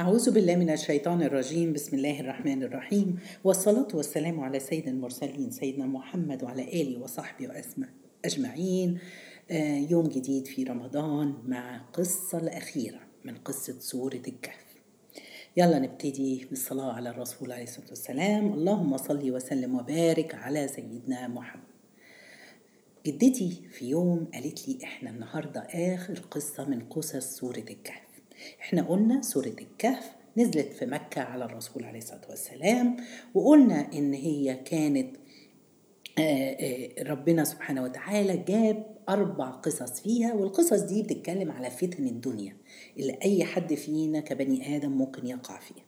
أعوذ بالله من الشيطان الرجيم. بسم الله الرحمن الرحيم. والصلاة والسلام على سيد المرسلين سيدنا محمد وعلى آله وصحبه أجمعين. آه، يوم جديد في رمضان مع قصة الأخيرة من قصة سورة الكهف. يلا نبتدي بالصلاة على الرسول عليه الصلاة والسلام. اللهم صل وسلم وبارك على سيدنا محمد. جدتي في يوم قالت لي إحنا النهاردة آخر قصة من قصص سورة الكهف. إحنا قلنا سورة الكهف نزلت في مكة على الرسول عليه الصلاة والسلام وقلنا إن هي كانت آه، آه، ربنا سبحانه وتعالى جاب أربع قصص فيها والقصص دي بتتكلم على فتن الدنيا اللي أي حد فينا كبني آدم ممكن يقع فيها.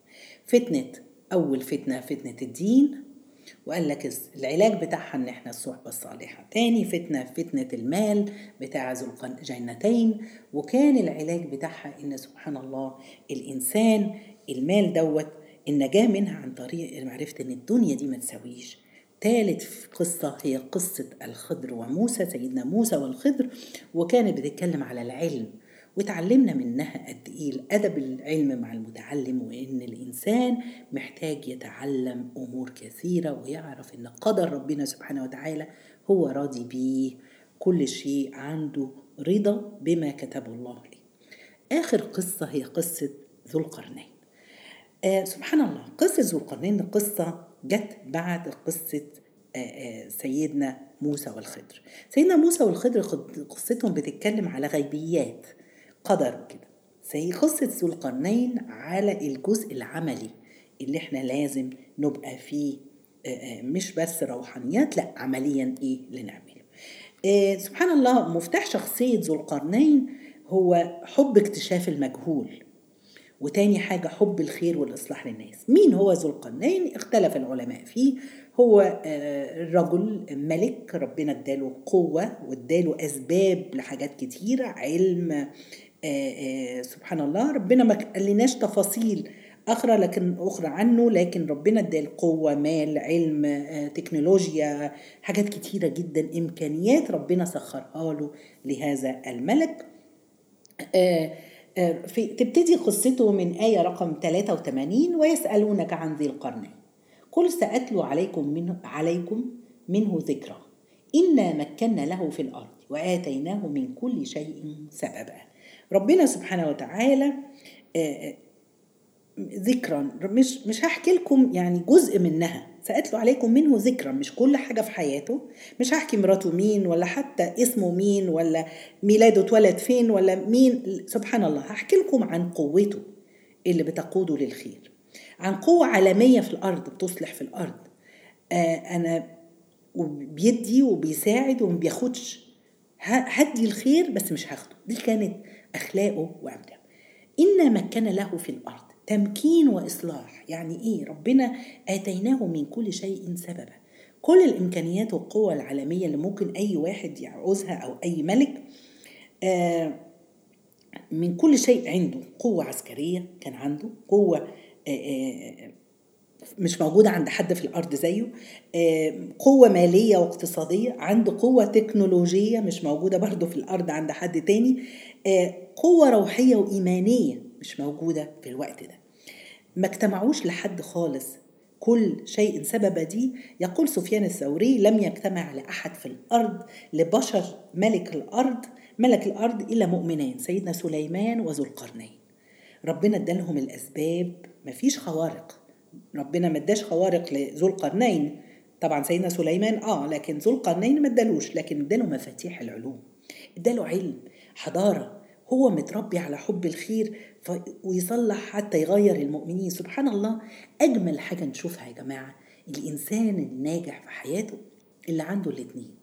فتنة أول فتنة فتنة الدين وقال لك العلاج بتاعها إن إحنا الصحبة الصالحة. تاني فتنة فتنة المال بتاع ذو الجنتين وكان العلاج بتاعها إن سبحان الله الإنسان المال دوت النجاة منها عن طريق معرفة إن الدنيا دي ما تساويش. ثالث قصة هي قصة الخضر وموسى سيدنا موسى والخضر وكانت بتتكلم على العلم. وتعلمنا منها قد إيه الأدب العلم مع المتعلم وإن الإنسان محتاج يتعلم أمور كثيرة ويعرف إن قدر ربنا سبحانه وتعالى هو راضي بيه. كل شيء عنده رضا بما كتبه الله عليه. آخر قصة هي قصة ذو القرنين. آه سبحان الله قصة ذو القرنين قصة جت بعد قصة آه آه سيدنا موسى والخضر. سيدنا موسى والخضر قصتهم بتتكلم على غيبيات. قدر كده زي قصة ذو القرنين على الجزء العملي اللي إحنا لازم نبقى فيه مش بس روحانيات لا عمليا إيه اللي نعمله. سبحان الله مفتاح شخصية ذو القرنين هو حب اكتشاف المجهول وتاني حاجة حب الخير والإصلاح للناس. مين هو ذو القرنين؟ اختلف العلماء فيه. هو رجل ملك ربنا اداله قوة واداله أسباب لحاجات كتيرة علم سبحان الله. ربنا ما قالناش تفاصيل أخرى لكن أخرى عنه لكن ربنا اداله قوة مال علم تكنولوجيا حاجات كتيرة جدا إمكانيات ربنا سخرها له لهذا الملك. في تبتدي قصته من آية رقم 83 ويسألونك عن ذي القرنين. قل سأتلو عليكم منه عليكم منه ذكرى. إنا مكنا له في الأرض وآتيناه من كل شيء سببا. ربنا سبحانه وتعالى ذكرا. مش مش هحكي لكم يعني جزء منها. سأتلو عليكم منه ذكرا. مش كل حاجة في حياته. مش هحكي مراته مين ولا حتى اسمه مين ولا ميلاده اتولد فين ولا مين. سبحان الله. هحكي لكم عن قوته اللي بتقوده للخير. عن قوة عالمية في الأرض بتصلح في الأرض. آه أنا بيدي وبيساعد وما بياخدش. هدي الخير بس مش هاخده. دي كانت أخلاقه وأمره إنا مكن له في الأرض تمكين وإصلاح. يعني إيه؟ ربنا آتيناه من كل شيء سببا. كل الإمكانيات والقوة العالمية اللي ممكن أي واحد يعوزها أو أي ملك آه من كل شيء عنده. قوة عسكرية كان عنده. قوة مش موجودة عند حد في الأرض زيه. قوة مالية واقتصادية عنده قوة تكنولوجية مش موجودة برضه في الأرض عند حد تاني. قوة روحية وإيمانية مش موجودة في الوقت ده. ما اجتمعوش لحد خالص. كل شيء سبب دي يقول سفيان الثوري لم يجتمع لأحد في الأرض لبشر ملك الأرض ملك الأرض إلا مؤمنان سيدنا سليمان وذو القرنين. ربنا ادالهم الأسباب مفيش خوارق. ربنا ما اداش خوارق لذو القرنين. طبعا سيدنا سليمان آه لكن ذو القرنين ما ادالوش لكن اداله مفاتيح العلوم اداله علم حضارة هو متربي على حب الخير. ويصلح حتى يغير المؤمنين. سبحان الله أجمل حاجة نشوفها يا جماعة الإنسان الناجح في حياته اللي عنده الاثنين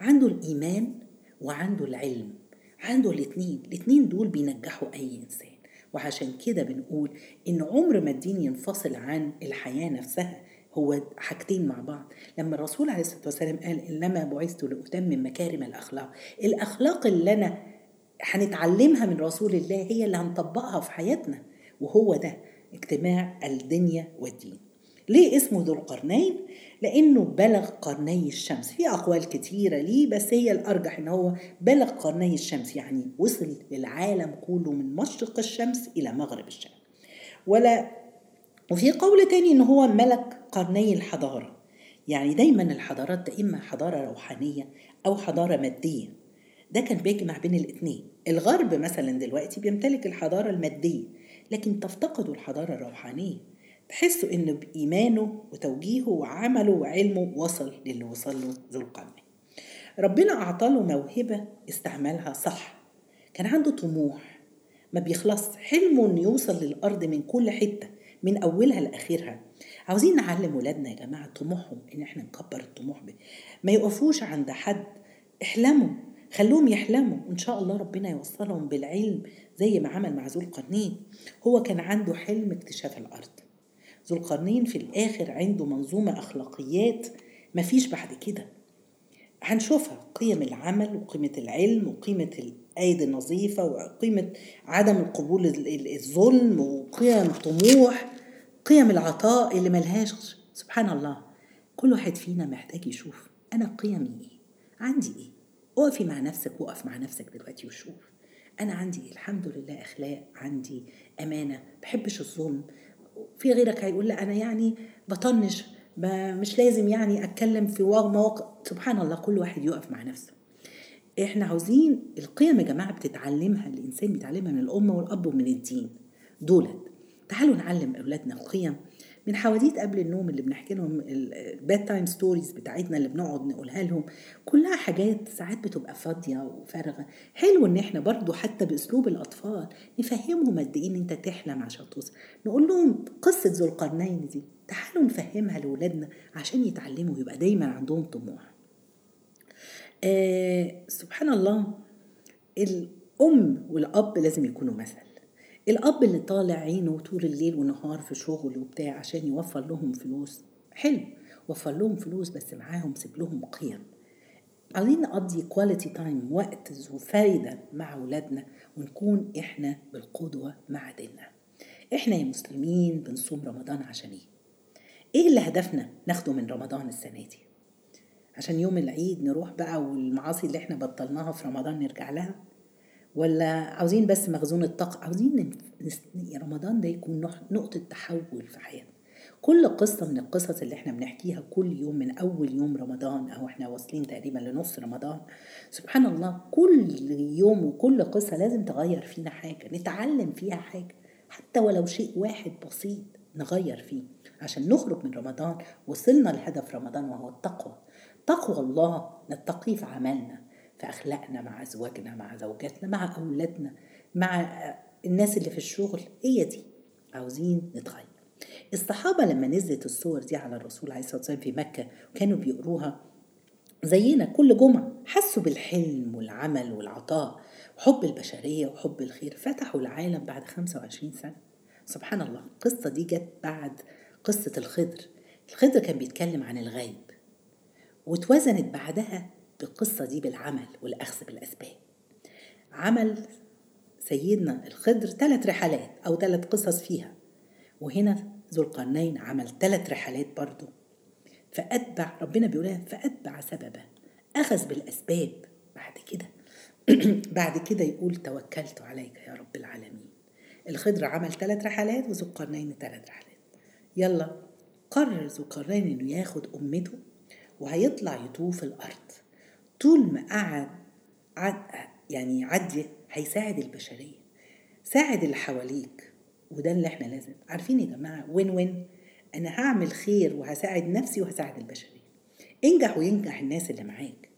عنده الإيمان وعنده العلم عنده الاثنين الاثنين دول بينجحوا أي إنسان. وعشان كده بنقول إن عمر ما الدين ينفصل عن الحياة نفسها هو حاجتين مع بعض. لما الرسول عليه الصلاة والسلام قال إنما بعثت لأتمم مكارم الأخلاق الأخلاق اللي أنا هنتعلمها من رسول الله هي اللي هنطبقها في حياتنا وهو ده اجتماع الدنيا والدين. ليه اسمه ذو القرنين؟ لأنه بلغ قرني الشمس. في أقوال كتيرة ليه بس هي الأرجح إن هو بلغ قرني الشمس يعني وصل للعالم كله من مشرق الشمس إلى مغرب الشمس ولا وفي قول تاني إن هو ملك قرني الحضارة. يعني دايما الحضارات ده إما حضارة روحانية أو حضارة مادية. ده كان بيجمع بين الاثنين الغرب مثلا دلوقتي بيمتلك الحضارة المادية لكن تفتقدوا الحضارة الروحانية. تحسوا إن بإيمانه وتوجيهه وعمله وعلمه وصل للي وصل له ذو القرنين ربنا اعطاله موهبة استعملها صح. كان عنده طموح. ما بيخلص. حلمه انه يوصل للأرض من كل حتة من أولها لآخرها. عاوزين نعلم ولادنا يا جماعة طموحهم إن إحنا نكبر الطموح به ما يقفوش عند حد. احلموا. خلوهم يحلموا. وان شاء الله ربنا يوصلهم بالعلم زي ما عمل مع ذو القرنين. هو كان عنده حلم اكتشاف الأرض. ذو القرنين في الآخر عنده منظومة أخلاقيات مفيش بعد كده. هنشوفها. قيم العمل وقيمة العلم وقيمة الأيدي النظيفة وقيمة عدم القبول الظلم وقيم طموح قيم العطاء اللي ملهاش سبحان الله. كل واحد فينا محتاج يشوف أنا قيمي إيه؟ عندي إيه؟ أقفي مع نفسك وقف مع نفسك دلوقتي وشوف. أنا عندي إيه؟ الحمد لله أخلاق عندي أمانة. بحبش الظلم. في غيرك هيقول لا أنا يعني بطنش مش لازم يعني أتكلم في مواقع سبحان الله كل واحد يقف مع نفسه. إحنا عاوزين القيم يا جماعة بتتعلمها الإنسان بيتعلمها من الأم والأب ومن الدين. دولت تعالوا نعلم أولادنا القيم من حواديت قبل النوم اللي بنحكي لهم ال bedtime stories بتاعتنا اللي بنقعد نقولها لهم كلها حاجات ساعات بتبقى فاضية وفارغة. حلو إن إحنا برضو حتى بأسلوب الأطفال نفهمهم قد إيه إن أنت تحلم عشان توصل نقول لهم قصة ذو القرنين دي تعالوا نفهمها لاولادنا عشان يتعلموا يبقى دايما عندهم طموح. آه سبحان الله الأم والأب لازم يكونوا مثل. الأب اللي طالع عينه طول الليل ونهار في شغل وبتاع عشان يوفر لهم فلوس حلو وفر لهم فلوس بس معاهم سيب لهم قيم عايزين نقضي quality time وقت ذو فايدة مع أولادنا ونكون إحنا بالقدوة مع ديننا إحنا يا مسلمين بنصوم رمضان عشان إيه؟ إيه اللي هدفنا ناخده من رمضان السنة دي؟ عشان يوم العيد نروح بقى والمعاصي اللي إحنا بطلناها في رمضان نرجع لها؟ ولا عاوزين بس مخزون الطاقة؟ عاوزين رمضان ده يكون نقطة تحول في حياتنا. كل قصة من القصص اللي إحنا بنحكيها كل يوم من أول يوم رمضان أو إحنا واصلين تقريبا لنص رمضان سبحان الله كل يوم وكل قصة لازم تغير فينا حاجة نتعلم فيها حاجة حتى ولو شيء واحد بسيط نغير فيه. عشان نخرج من رمضان وصلنا لهدف رمضان وهو التقوى. تقوى الله نتقيه في عملنا. في أخلاقنا مع أزواجنا مع زوجاتنا مع أولادنا مع الناس اللي في الشغل هي دي. عاوزين نتغير. الصحابة لما نزلت الصور دي على الرسول عليه الصلاة والسلام في مكة وكانوا بيقروها زينا كل جمعة. حسوا بالحلم والعمل والعطاء وحب البشرية وحب الخير. فتحوا العالم بعد 25 سنة. سبحان الله القصة دي جت بعد قصة الخضر. الخضر كان بيتكلم عن الغيب. واتوزنت بعدها بالقصة دي بالعمل والأخذ بالأسباب. عمل سيدنا الخضر ثلاث رحلات أو ثلاث قصص فيها. وهنا ذو القرنين عمل ثلاث رحلات برضو. فأتبع ربنا بيقولها فأتبع سببا أخذ بالأسباب. بعد كده بعد كده يقول توكلت عليك يا رب العالمين. الخضر عمل ثلاث رحلات وذو القرنين ثلاث رحلات. يلا قرر ذو القرنين إنه ياخد أمته وهيطلع يطوف الأرض. طول ما قعد عد يعني يعدي هيساعد البشرية ساعد اللي حواليك وده اللي إحنا لازم. عارفين يا جماعة وين وين أنا هعمل خير وهساعد نفسي وهساعد البشرية. انجح وينجح الناس اللي معاك.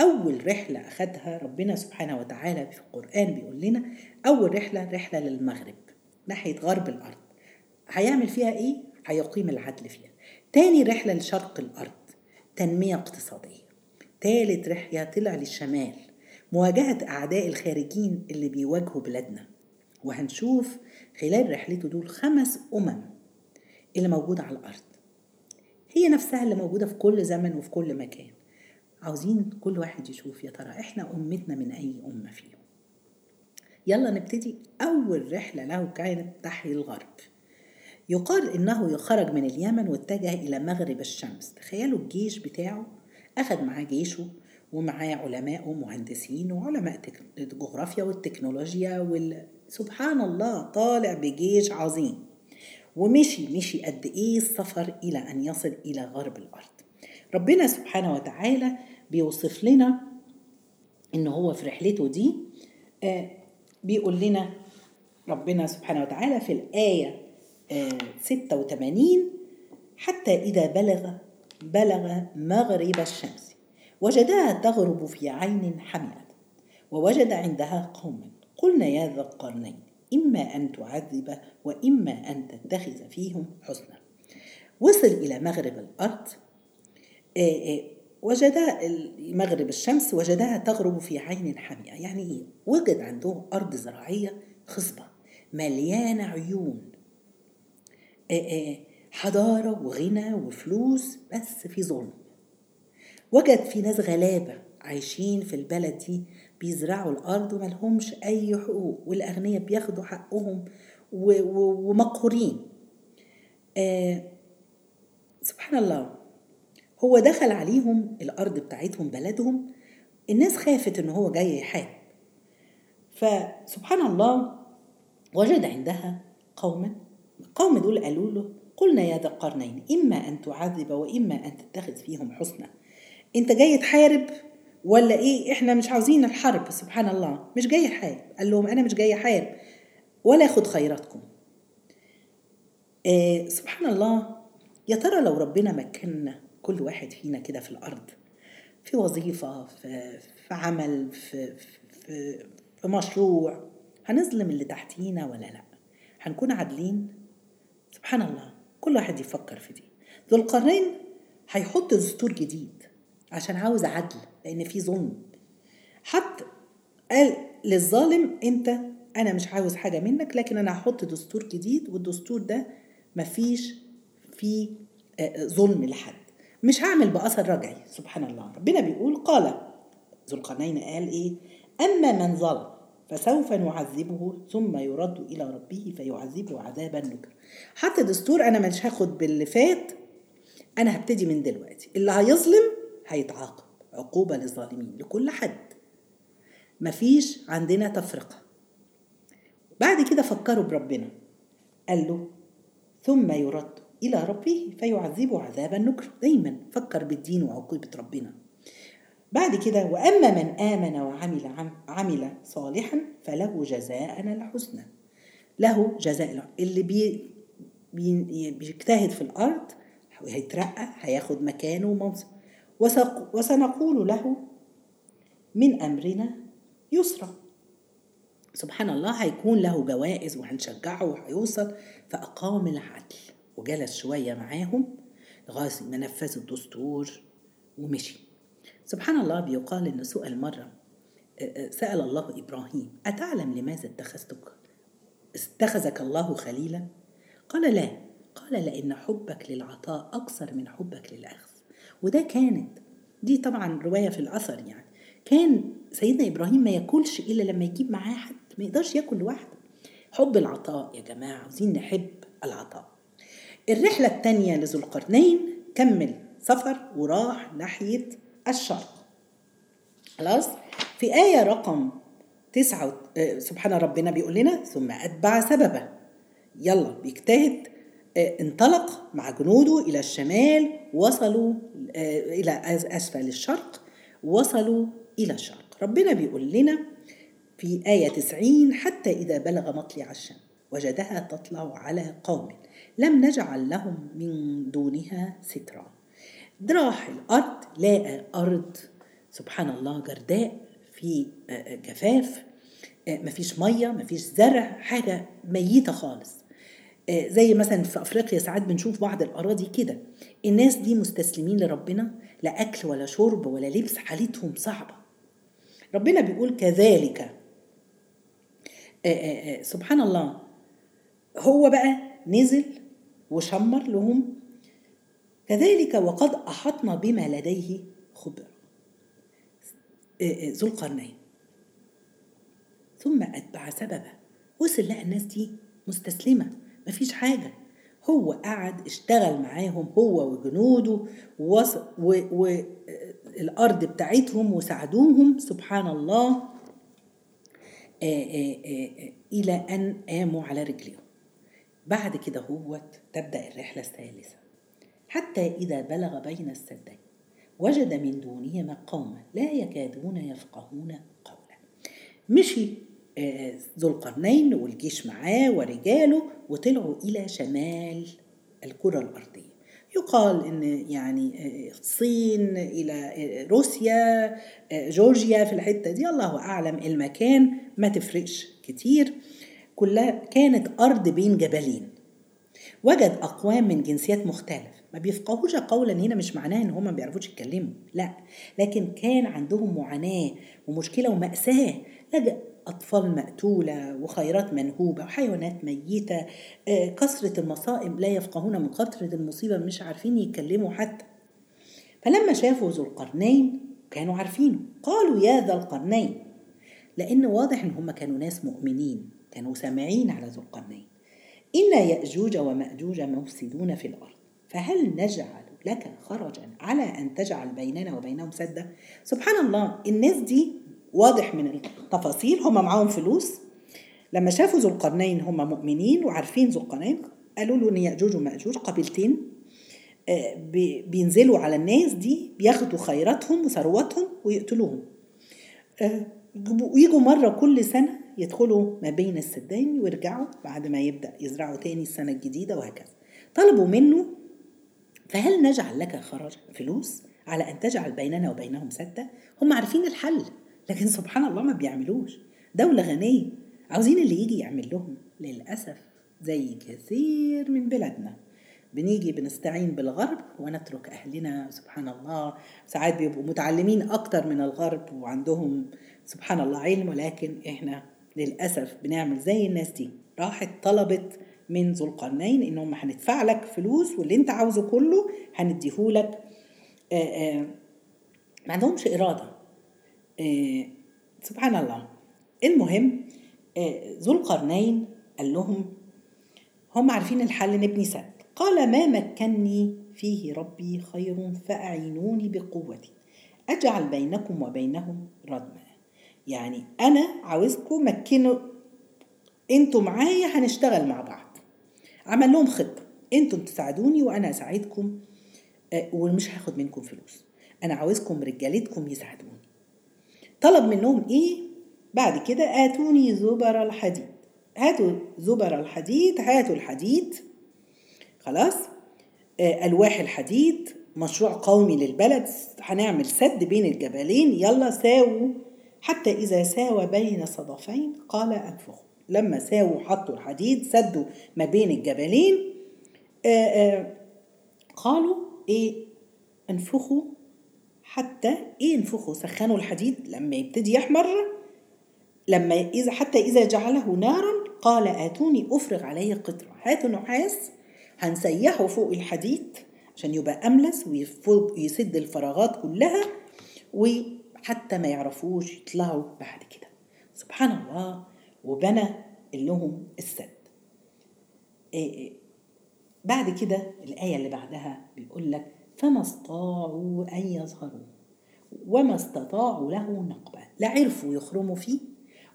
أول رحلة أخدها ربنا سبحانه وتعالى في القرآن بيقول لنا أول رحلة رحلة للمغرب ناحية غرب الأرض. هيعمل فيها إيه؟ هيقيم العدل فيها. تاني رحلة لشرق الأرض تنمية اقتصادية. تالت رحلة طلع للشمال مواجهة أعداء الخارجين اللي بيواجهوا بلادنا. وهنشوف خلال رحلته دول خمس أمم اللي موجودة على الأرض. هي نفسها اللي موجودة في كل زمن وفي كل مكان. عاوزين كل واحد يشوف يا ترى إحنا أمتنا من أي أمة فيهم. يلا نبتدي أول رحلة له كانت تحيي الغرب. يقال إنه خرج من اليمن واتجه إلى مغرب الشمس. تخيلوا الجيش بتاعه أخذ معاه جيشه ومعاه علماء ومهندسين وعلماء الجغرافيا والتكنولوجيا سبحان الله طالع بجيش عظيم. ومشي مشي قد إيه السفر إلى أن يصل إلى غرب الأرض. ربنا سبحانه وتعالى بيوصف لنا إن هو في رحلته دي آه بيقول لنا ربنا سبحانه وتعالى في الآية آه 86 حتى إذا بلغ بلغ مغرب الشمس وجدها تغرب في عين حمئة ووجد عندها قوما. قلنا يا ذا القرنين إما أن تعذب وإما أن تتخذ فيهم حسنا. وصل إلى مغرب الأرض وجد مغرب الشمس وجدها تغرب في عين حمئة. يعني إيه؟ وجد عنده أرض زراعية خصبة مليانة عيون. حضارة وغنى وفلوس بس في ظلم. وجد في ناس غلابة عايشين في البلد دي بيزرعوا الأرض وملهمش أي حقوق والأغنياء بياخدوا حقهم ومقهورين. آه سبحان الله. هو دخل عليهم الأرض بتاعتهم بلدهم. الناس خافت إن هو جاي يحارب. فسبحان الله وجد عندها قوما. القوم دول قالوا له قلنا يا ذا القرنين إما أن تعذب وإما أن تتخذ فيهم حسنا أنت جاي تحارب ولا إيه؟ إحنا مش عاوزين الحرب سبحان الله. مش جاي أحارب قال لهم أنا مش جاي أحارب ولا أخد خيراتكم. آه سبحان الله. يا ترى لو ربنا مكننا كل واحد فينا كده في الأرض في وظيفة في, في عمل في, في, في مشروع هنظلم اللي تحتينا ولا لأ؟ هنكون عادلين؟ سبحان الله. كل واحد يفكر في دي. ذو القرنين هيحط دستور جديد عشان عاوز عدل لأن في ظلم. حتى قال للظالم أنت أنا مش عاوز حاجة منك لكن أنا هحط دستور جديد والدستور ده مفيش فيه ظلم لحد. مش هعمل بأثر رجعي. سبحان الله. ربنا بيقول قال ذو القرنين قال إيه؟ أما من ظلم فسوف نعذبه ثم يرد إلى ربه فيعذبه عذابا نكرا. حتى دستور أنا مش هاخد باللي فات أنا هبتدي من دلوقتي. اللي هيظلم هيتعاقب. عقوبة للظالمين لكل حد. مفيش عندنا تفرقة. بعد كده فكروا بربنا. قال له ثم يرد إلى ربه فيعذبه عذابا نكرا. دايما فكر بالدين وعقوبة ربنا. بعد كده وأما من آمن وعمل عمل صالحا فله جزاء الحسنى. له جزاء اللي بي بيجتهد في الأرض هيترقى هياخد مكانه ومنصب. وسنقول له من أمرنا يسرا. سبحان الله هيكون له جوائز وهنشجعه وهيوصل. فأقام العدل وجلس شوية معاهم لغايه ما نفذوا الدستور ومشي. سبحان الله بيقال إن سؤال مرة سأل الله إبراهيم أتعلم لماذا اتخذتك؟ اتخذك الله خليلا؟ قال لا. قال لأن حبك للعطاء أكثر من حبك للأخذ. وده كانت دي طبعا رواية في الأثر يعني. كان سيدنا إبراهيم ما ياكلش إلا لما يجيب معاه حد ما يقدرش ياكل لوحده. حب العطاء يا جماعة عاوزين نحب العطاء. الرحلة الثانية لذو القرنين كمل سفر وراح ناحية الشرق. خلاص؟ في آية رقم تسعة سبحان ربنا بيقول لنا ثم أتبع سببه. يلا بيجتهد انطلق مع جنوده إلى الشمال وصلوا إلى أسفل الشرق وصلوا إلى الشرق. ربنا بيقول لنا في آية 90 حتى إذا بلغ مطلع الشمس وجدها تطلع على قوم لم نجعل لهم من دونها سترا. راح الأرض لقى أرض. سبحان الله جرداء في جفاف. مفيش مية مفيش زرع حاجة ميتة خالص. زي مثلا في أفريقيا ساعات بنشوف بعض الأراضي كده. الناس دي مستسلمين لربنا لا أكل ولا شرب ولا لبس حالتهم صعبة. ربنا بيقول كذلك. سبحان الله. هو بقى نزل وشمر لهم كذلك وقد أحطنا بما لديه خبرا. ذو القرنين. ثم أتبع سببا. وصل لقى الناس دي مستسلمة. مفيش حاجة. هو قعد اشتغل معاهم هو وجنوده والأرض بتاعتهم وساعدوهم. سبحان الله. إلى أن قاموا على رجليهم. بعد كده هو تبدأ الرحلة الثالثة. حتى إذا بلغ بين السدين وجد من دونهما قوما لا يكادون يفقهون قولا. مشي ذو القرنين والجيش معاه ورجاله وطلعوا إلى شمال الكرة الأرضية. يقال إن يعني الصين إلى روسيا جورجيا في الحتة دي الله أعلم المكان ما تفرقش كتير. كلها كانت أرض بين جبلين. وجد أقوام من جنسيات مختلفة. ما بيفقهوش قولا هنا مش معناه إن هم ما بيعرفوش يتكلموا لا. لكن كان عندهم معاناة ومشكلة ومأساة. لجأ أطفال مقتولة وخيرات منهوبة وحيوانات ميتة كثرة المصائب لا يفقهون من كثرة المصيبة مش عارفين يتكلموا حتى. فلما شافوا ذو القرنين كانوا عارفينه قالوا يا ذا القرنين. لأن واضح إن هم كانوا ناس مؤمنين كانوا سامعين على ذو القرنين. إن يأجوج ومأجوج مفسدون في الأرض. فهل نجعل لك خرجا على أن تجعل بيننا وبينهم سدا؟ سبحان الله الناس دي واضح من التفاصيل. هم معاهم فلوس. لما شافوا ذو القرنين هم مؤمنين وعارفين ذو القرنين قالوا له إن يأجوج ومأجوج قبيلتين بينزلوا على الناس دي بياخدوا خيراتهم وثرواتهم ويقتلوهم. ويجوا مرة كل سنة يدخلوا ما بين السدين ويرجعوا بعد ما يبدأ يزرعوا تاني السنة الجديدة وهكذا. طلبوا منه فهل نجعل لك خرج فلوس على أن تجعل بيننا وبينهم سدة هم عارفين الحل لكن سبحان الله ما بيعملوش. دولة غنية عاوزين اللي يجي يعمل لهم. للأسف زي كثير من بلادنا. بنيجي بنستعين بالغرب ونترك أهلنا. سبحان الله. ساعات بيبقوا متعلمين أكتر من الغرب وعندهم سبحان الله علم ولكن إحنا للأسف بنعمل زي الناس دي. راحت طلبت من ذو القرنين إنهم هندفع لك فلوس واللي أنت عاوزه كله هنديهولك ما عندهمش إرادة. آه سبحان الله. المهم آه ذو القرنين قال لهم هم عارفين الحل نبني سد قال ما مكني فيه ربي خير فأعينوني بقوتي. أجعل بينكم وبينهم ردما. يعني أنا عاوزكم مكنوا أنتوا معايا هنشتغل مع بعض. عمل لهم خطة. أنتوا تساعدوني وأنا أساعدكم آه ومش هاخد منكم فلوس. أنا عاوزكم رجالتكم يساعدوني. طلب منهم إيه؟ بعد كده آتوني زبر الحديد. هاتوا زبر الحديد هاتوا الحديد. خلاص؟ آه ألواح الحديد مشروع قومي للبلد. هنعمل سد بين الجبلين. يلا ساووا. حتى إذا ساوى بين صدفين قال أنفخوا. لما ساووا حطوا الحديد سدوا ما بين الجبلين آآ آآ قالوا إيه انفخوا حتى إيه ينفخوا سخنوا الحديد لما يبتدي يحمر لما إذا حتى إذا جعله نارا قال آتوني أفرغ عليه قطرة. هاتوا نحاس هنسيحه فوق الحديد عشان يبقى أملس ويسد الفراغات كلها وحتى ما يعرفوش يطلعوا بعد كده. سبحان الله. وبنى لهم السد. إيه بعد كده الآية اللي بعدها بيقول لك فما استطاعوا أن يظهروا وما استطاعوا له نقبة لا عرفوا يخرموا فيه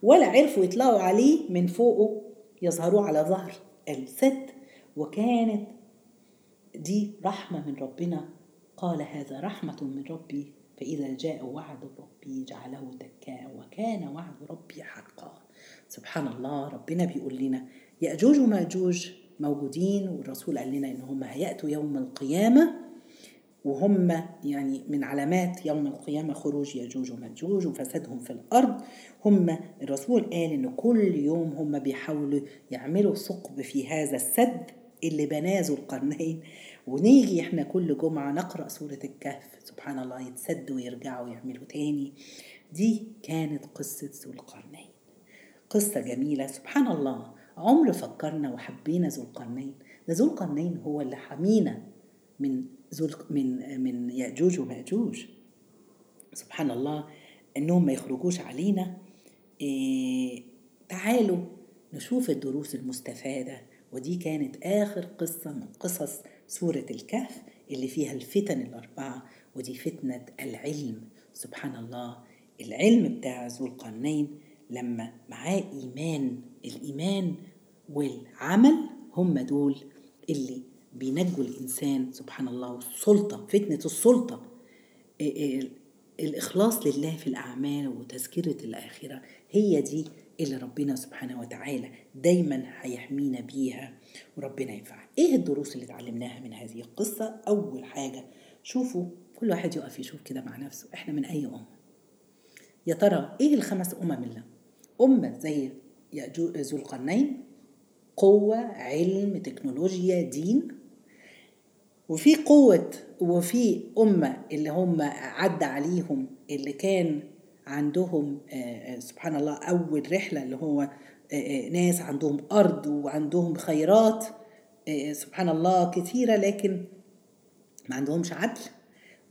ولا عرفوا يطلعوا عليه من فوقه يظهروا على ظهر السد. وكانت دي رحمة من ربنا. قال هذا رحمة من ربي. فإذا جاء وعد ربي جعله دكاء وكان وعد ربي حقا. سبحان الله ربنا بيقول لنا يأجوج ومأجوج موجودين والرسول قال لنا إن هم هيأتوا يوم القيامة وهم يعني من علامات يوم القيامة خروج يأجوج ومأجوج وفسادهم في الأرض. هم الرسول قال إن كل يوم هم بيحاولوا يعملوا ثقب في هذا السد اللي بناه القرنين. ونيجي إحنا كل جمعة نقرأ سورة الكهف. سبحان الله يتسدوا ويرجعوا يعملوا تاني. دي كانت قصة ذو القرنين. قصة جميلة. سبحان الله عمر فكرنا وحبينا ذو القرنين. ده ذو القرنين هو اللي حمينا من من من يأجوج ومأجوج. سبحان الله إنهم ما يخرجوش علينا. إيه تعالوا نشوف الدروس المستفادة. ودي كانت آخر قصة من قصص سورة الكهف اللي فيها الفتن الأربعة ودي فتنة العلم. سبحان الله العلم بتاع ذو القرنين لما معاه إيمان الإيمان والعمل هم دول اللي بينجوا الإنسان. سبحان الله والسلطة فتنة السلطة. الإخلاص لله في الأعمال وتذكرة الآخرة هي دي اللي ربنا سبحانه وتعالى دايما هيحمينا بيها وربنا ينفع إيه الدروس اللي اتعلمناها من هذه القصة؟ أول حاجة شوفوا كل واحد يقف يشوف كده مع نفسه إحنا من أي أمة؟ يا ترى إيه الخمس أمم اللي؟ أمة زي ذو القرنين؟ قوة علم تكنولوجيا دين؟ وفي قوة وفي أمة اللي هم عدى عليهم اللي كان عندهم سبحان الله أول رحلة اللي هو ناس عندهم أرض وعندهم خيرات سبحان الله كثيرة لكن ما عندهمش عدل.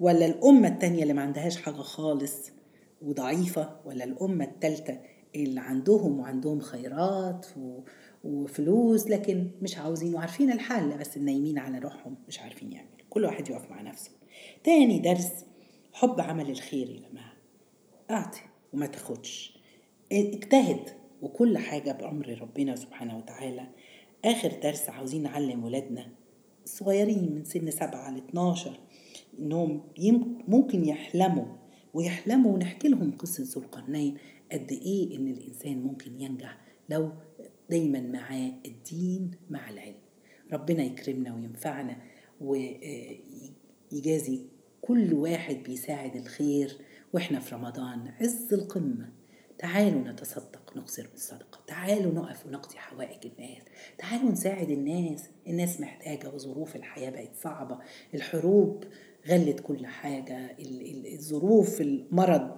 ولا الأمة التانية اللي ما عندهاش حاجة خالص وضعيفة ولا الأمة التالتة اللي عندهم وعندهم خيرات و... وفلوس لكن مش عاوزين وعارفين الحل بس نايمين على روحهم مش عارفين يعملوا. كل واحد يقف مع نفسه. تاني درس حب عمل الخير يا جماعة. أعطي وما تاخدش. اجتهد وكل حاجة بأمر ربنا سبحانه وتعالى. آخر درس عاوزين نعلم ولادنا الصغيرين من سن سبعة ل 12 إنهم ممكن يحلموا ويحلموا ونحكي لهم قصة ذو القرنين قد إيه إن الإنسان ممكن ينجح لو دايما معاه الدين مع العلم. ربنا يكرمنا وينفعنا ويجازي كل واحد بيساعد الخير. وإحنا في رمضان عز القمة. تعالوا نتصدق نقصر بالصدقة تعالوا نقف ونقضي حوائج الناس. تعالوا نساعد الناس. الناس محتاجة وظروف الحياة بقت صعبة. الحروب غلت كل حاجة. الظروف المرض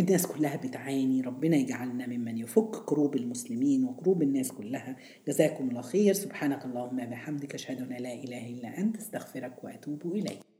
الناس كلها بتعاني ربنا يجعلنا ممن يفك كروب المسلمين وكروب الناس كلها. جزاكم الله خير. سبحانك اللهم بحمدك أشهد أن لا إله إلا أنت أستغفرك وأتوب إليك.